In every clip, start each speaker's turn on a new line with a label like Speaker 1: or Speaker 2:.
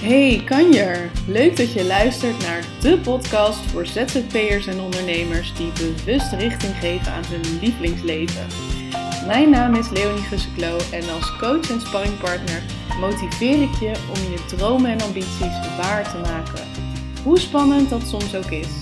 Speaker 1: Hey kanjer, leuk dat je luistert naar de podcast voor ZZP'ers en ondernemers die bewust richting geven aan hun lievelingsleven. Mijn naam is Leonie Gusseklo en als coach en sparringpartner motiveer ik je om je dromen en ambities waar te maken. Hoe spannend dat soms ook is.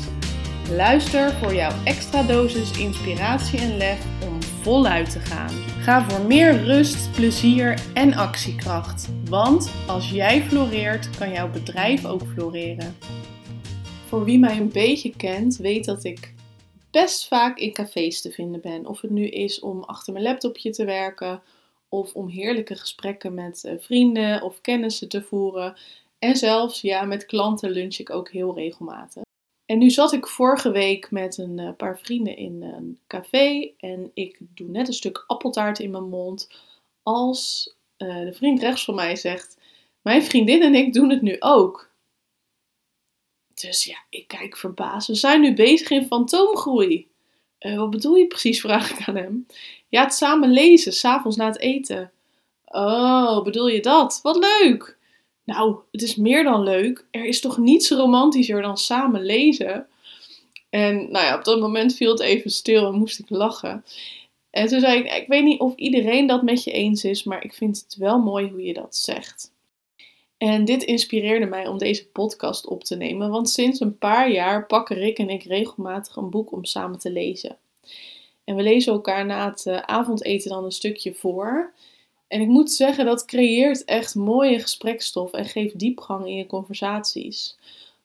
Speaker 1: Luister voor jouw extra dosis inspiratie en lef om voluit te gaan. Ga voor meer rust, plezier en actiekracht. Want als jij floreert, kan jouw bedrijf ook floreren. Voor wie mij een beetje kent, weet dat ik best vaak in cafés te vinden ben. Of het nu is om achter mijn laptopje te werken, of om heerlijke gesprekken met eh, vrienden of kennissen te voeren. En zelfs ja, met klanten lunch ik ook heel regelmatig. En nu zat ik vorige week met een eh, paar vrienden in een café en ik doe net een stuk appeltaart in mijn mond als uh, de vriend rechts van mij zegt: Mijn vriendin en ik doen het nu ook. Dus ja, ik kijk verbaasd. We zijn nu bezig in fantoomgroei. Uh, wat bedoel je precies? Vraag ik aan hem. Ja, het samen lezen, s'avonds na het eten. Oh, bedoel je dat? Wat leuk! Nou, het is meer dan leuk. Er is toch niets romantischer dan samen lezen. En nou ja, op dat moment viel het even stil en moest ik lachen. En toen zei ik, ik weet niet of iedereen dat met je eens is, maar ik vind het wel mooi hoe je dat zegt. En dit inspireerde mij om deze podcast op te nemen, want sinds een paar jaar pakken Rick en ik regelmatig een boek om samen te lezen. En we lezen elkaar na het eh, avondeten dan een stukje voor. En ik moet zeggen, dat creëert echt mooie gesprekstof en geeft diepgang in je conversaties.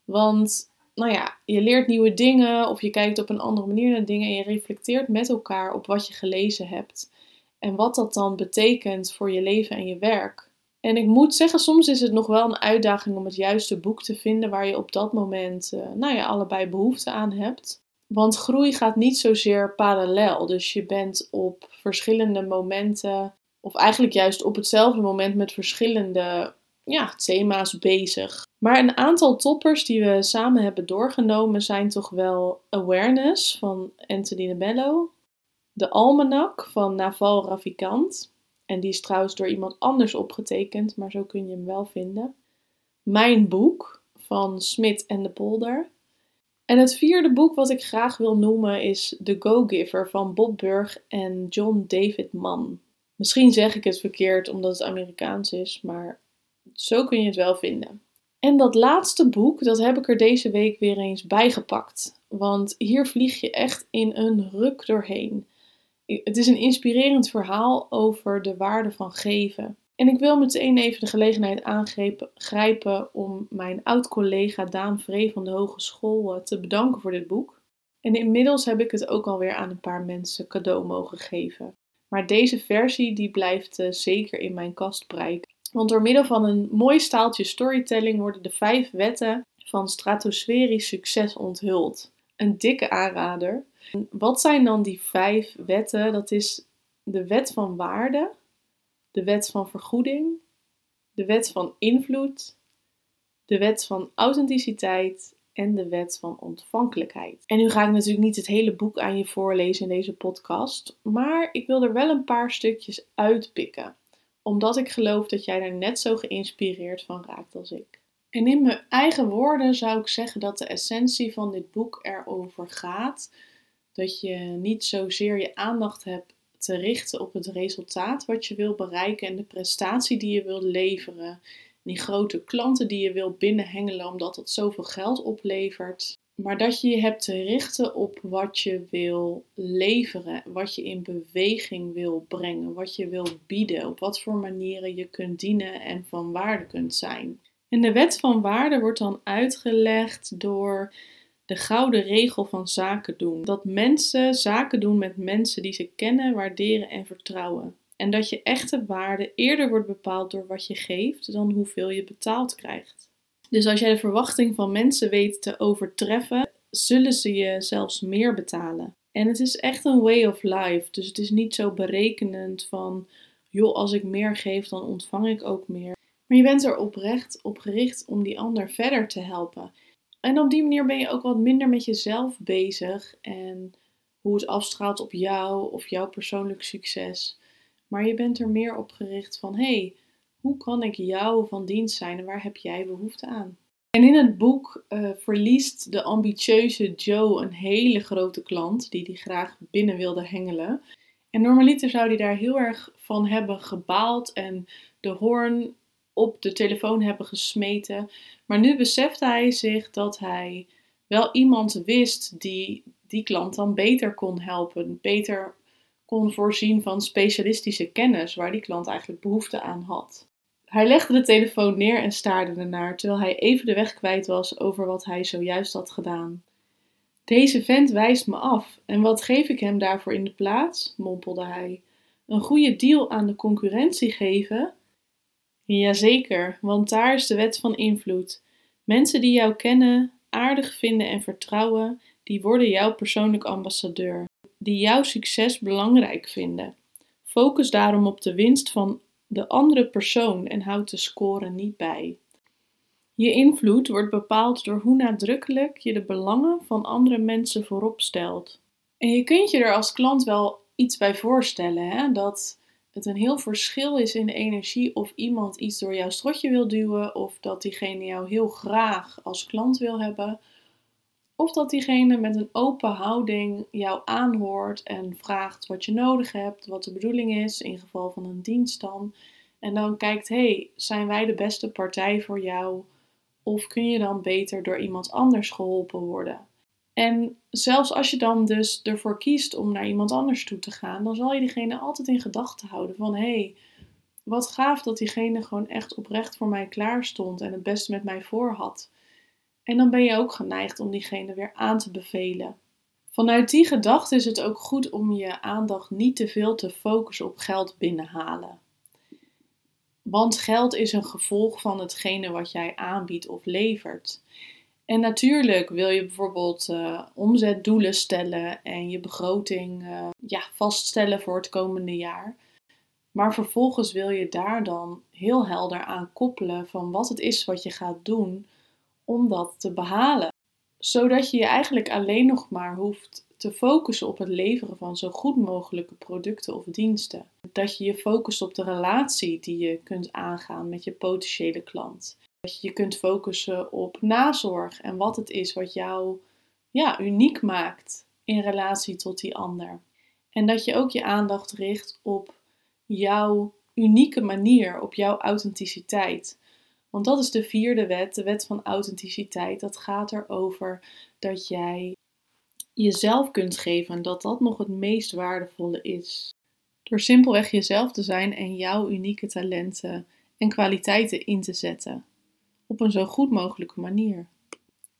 Speaker 1: Want, nou ja, je leert nieuwe dingen of je kijkt op een andere manier naar dingen en je reflecteert met elkaar op wat je gelezen hebt. En wat dat dan betekent voor je leven en je werk. En ik moet zeggen, soms is het nog wel een uitdaging om het juiste boek te vinden waar je op dat moment, uh, nou ja, allebei behoefte aan hebt. Want groei gaat niet zozeer parallel. Dus je bent op verschillende momenten of eigenlijk juist op hetzelfde moment met verschillende ja, thema's bezig. Maar een aantal toppers die we samen hebben doorgenomen zijn toch wel Awareness van Anthony de De Almanak van Naval Ravikant. En die is trouwens door iemand anders opgetekend, maar zo kun je hem wel vinden. Mijn boek van Smit en de Polder. En het vierde boek wat ik graag wil noemen is The Go-Giver van Bob Burg en John David Mann. Misschien zeg ik het verkeerd omdat het Amerikaans is, maar zo kun je het wel vinden. En dat laatste boek, dat heb ik er deze week weer eens bijgepakt. Want hier vlieg je echt in een ruk doorheen. Het is een inspirerend verhaal over de waarde van geven. En ik wil meteen even de gelegenheid aangrijpen om mijn oud-collega Daan Vree van de Hogeschool eh, te bedanken voor dit boek. En inmiddels heb ik het ook alweer aan een paar mensen cadeau mogen geven. Maar deze versie die blijft uh, zeker in mijn kast prijken. Want door middel van een mooi staaltje storytelling worden de vijf wetten van stratosferisch succes onthuld. Een dikke aanrader. Wat zijn dan die vijf wetten? Dat is de wet van waarde, de wet van vergoeding, de wet van invloed, de wet van authenticiteit en de wet van ontvankelijkheid. En nu ga ik natuurlijk niet het hele boek aan je voorlezen in deze podcast, maar ik wil er wel een paar stukjes uitpikken, omdat ik geloof dat jij er net zo geïnspireerd van raakt als ik. En in mijn eigen woorden zou ik zeggen dat de essentie van dit boek erover gaat dat je niet zozeer je aandacht hebt te richten op het resultaat wat je wil bereiken en de prestatie die je wilt leveren die grote klanten die je wilt binnenhengelen omdat het zoveel geld oplevert. Maar dat je je hebt te richten op wat je wil leveren, wat je in beweging wil brengen, wat je wil bieden, op wat voor manieren je kunt dienen en van waarde kunt zijn. En de wet van waarde wordt dan uitgelegd door de gouden regel van zaken doen. Dat mensen zaken doen met mensen die ze kennen, waarderen en vertrouwen. En dat je echte waarde eerder wordt bepaald door wat je geeft dan hoeveel je betaald krijgt. Dus als jij de verwachting van mensen weet te overtreffen, zullen ze je zelfs meer betalen. En het is echt een way of life. Dus het is niet zo berekenend van, joh, als ik meer geef, dan ontvang ik ook meer. Maar je bent er oprecht op gericht om die ander verder te helpen. En op die manier ben je ook wat minder met jezelf bezig en hoe het afstraalt op jou of jouw persoonlijk succes. Maar je bent er meer op gericht van: hé, hey, Hoe kan ik jou van dienst zijn en waar heb jij behoefte aan? En in het boek uh, verliest de ambitieuze Joe een hele grote klant die hij graag binnen wilde hengelen. En normaliter zou hij daar heel erg van hebben gebaald en de hoorn op de telefoon hebben gesmeten. Maar nu beseft hij zich dat hij wel iemand wist die die klant dan beter kon helpen, beter kon voorzien van specialistische kennis waar die klant eigenlijk behoefte aan had. Hij legde de telefoon neer en staarde ernaar, terwijl hij even de weg kwijt was over wat hij zojuist had gedaan. Deze vent wijst me af, en wat geef ik hem daarvoor in de plaats? mompelde hij. Een goede deal aan de concurrentie geven? Jazeker, want daar is de wet van invloed. Mensen die jou kennen, aardig vinden en vertrouwen, die worden jouw persoonlijk ambassadeur, die jouw succes belangrijk vinden. Focus daarom op de winst van de andere persoon en houd de score niet bij. Je invloed wordt bepaald door hoe nadrukkelijk je de belangen van andere mensen voorop stelt. En je kunt je er als klant wel iets bij voorstellen, hè? dat het een heel verschil is in de energie of iemand iets door jouw strotje wil duwen, of dat diegene jou heel graag als klant wil hebben, of dat diegene met een open houding jou aanhoort en vraagt wat je nodig hebt, wat de bedoeling is, in geval van een dienst dan. En dan kijkt, hey, zijn wij de beste partij voor jou? Of kun je dan beter door iemand anders geholpen worden? En zelfs als je dan dus ervoor kiest om naar iemand anders toe te gaan, dan zal je diegene altijd in gedachten houden van hé, hey, wat gaaf dat diegene gewoon echt oprecht voor mij klaar stond en het beste met mij voor had. En dan ben je ook geneigd om diegene weer aan te bevelen. Vanuit die gedachte is het ook goed om je aandacht niet te veel te focussen op geld binnenhalen. Want geld is een gevolg van hetgene wat jij aanbiedt of levert. En natuurlijk wil je bijvoorbeeld uh, omzetdoelen stellen en je begroting uh, ja, vaststellen voor het komende jaar. Maar vervolgens wil je daar dan heel helder aan koppelen van wat het is wat je gaat doen om dat te behalen. Zodat je je eigenlijk alleen nog maar hoeft te focussen op het leveren van zo goed mogelijke producten of diensten. Dat je je focust op de relatie die je kunt aangaan met je potentiële klant. Dat je je kunt focussen op nazorg en wat het is wat jou ja, uniek maakt in relatie tot die ander. En dat je ook je aandacht richt op jouw unieke manier, op jouw authenticiteit. Want dat is de vierde wet, de wet van authenticiteit. Dat gaat erover dat jij jezelf kunt geven en dat dat nog het meest waardevolle is. Door simpelweg jezelf te zijn en jouw unieke talenten en kwaliteiten in te zetten. Op een zo goed mogelijke manier.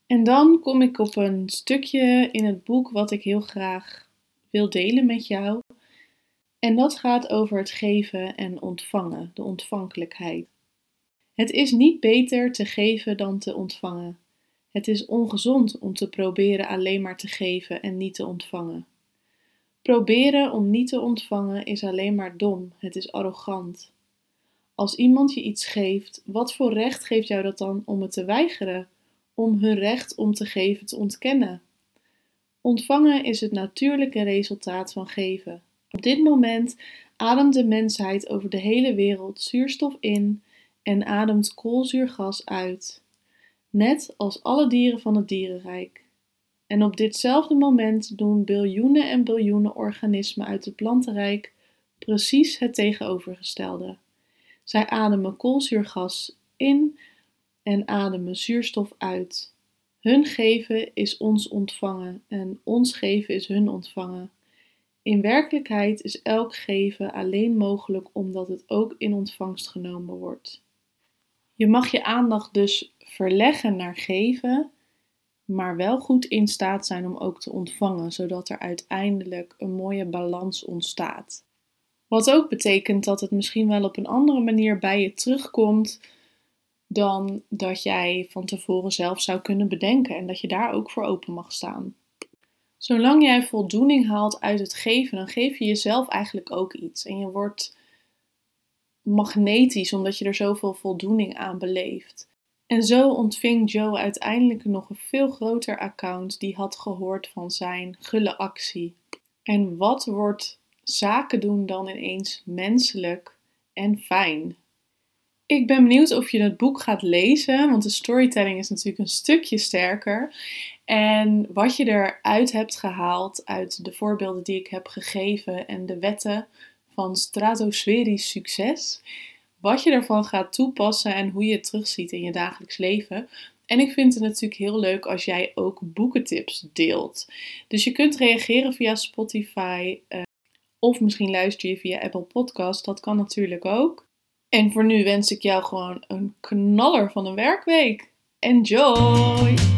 Speaker 1: En dan kom ik op een stukje in het boek wat ik heel graag wil delen met jou. En dat gaat over het geven en ontvangen, de ontvankelijkheid. Het is niet beter te geven dan te ontvangen. Het is ongezond om te proberen alleen maar te geven en niet te ontvangen. Proberen om niet te ontvangen is alleen maar dom, het is arrogant. Als iemand je iets geeft, wat voor recht geeft jou dat dan om het te weigeren, om hun recht om te geven te ontkennen? Ontvangen is het natuurlijke resultaat van geven. Op dit moment ademt de mensheid over de hele wereld zuurstof in en ademt koolzuurgas uit, net als alle dieren van het dierenrijk. En op ditzelfde moment doen biljoenen en biljoenen organismen uit het plantenrijk precies het tegenovergestelde. Zij ademen koolzuurgas in en ademen zuurstof uit. Hun geven is ons ontvangen en ons geven is hun ontvangen. In werkelijkheid is elk geven alleen mogelijk omdat het ook in ontvangst genomen wordt. Je mag je aandacht dus verleggen naar geven, maar wel goed in staat zijn om ook te ontvangen, zodat er uiteindelijk een mooie balans ontstaat. Wat ook betekent dat het misschien wel op een andere manier bij je terugkomt dan dat jij van tevoren zelf zou kunnen bedenken en dat je daar ook voor open mag staan. Zolang jij voldoening haalt uit het geven, dan geef je jezelf eigenlijk ook iets en je wordt magnetisch omdat je er zoveel voldoening aan beleeft. En zo ontving Joe uiteindelijk nog een veel groter account die had gehoord van zijn gulle actie. En wat wordt zaken doen dan ineens menselijk en fijn? Ik ben benieuwd of je het boek gaat lezen, want de storytelling is natuurlijk een stukje sterker. En wat je eruit hebt gehaald uit de voorbeelden die ik heb gegeven en de wetten van stratosferisch succes. Wat je ervan gaat toepassen en hoe je het terugziet in je dagelijks leven. En ik vind het natuurlijk heel leuk als jij ook boekentips deelt. Dus je kunt reageren via Spotify uh, of misschien luister je via Apple Podcast. Dat kan natuurlijk ook. En voor nu wens ik jou gewoon een knaller van een werkweek. Enjoy!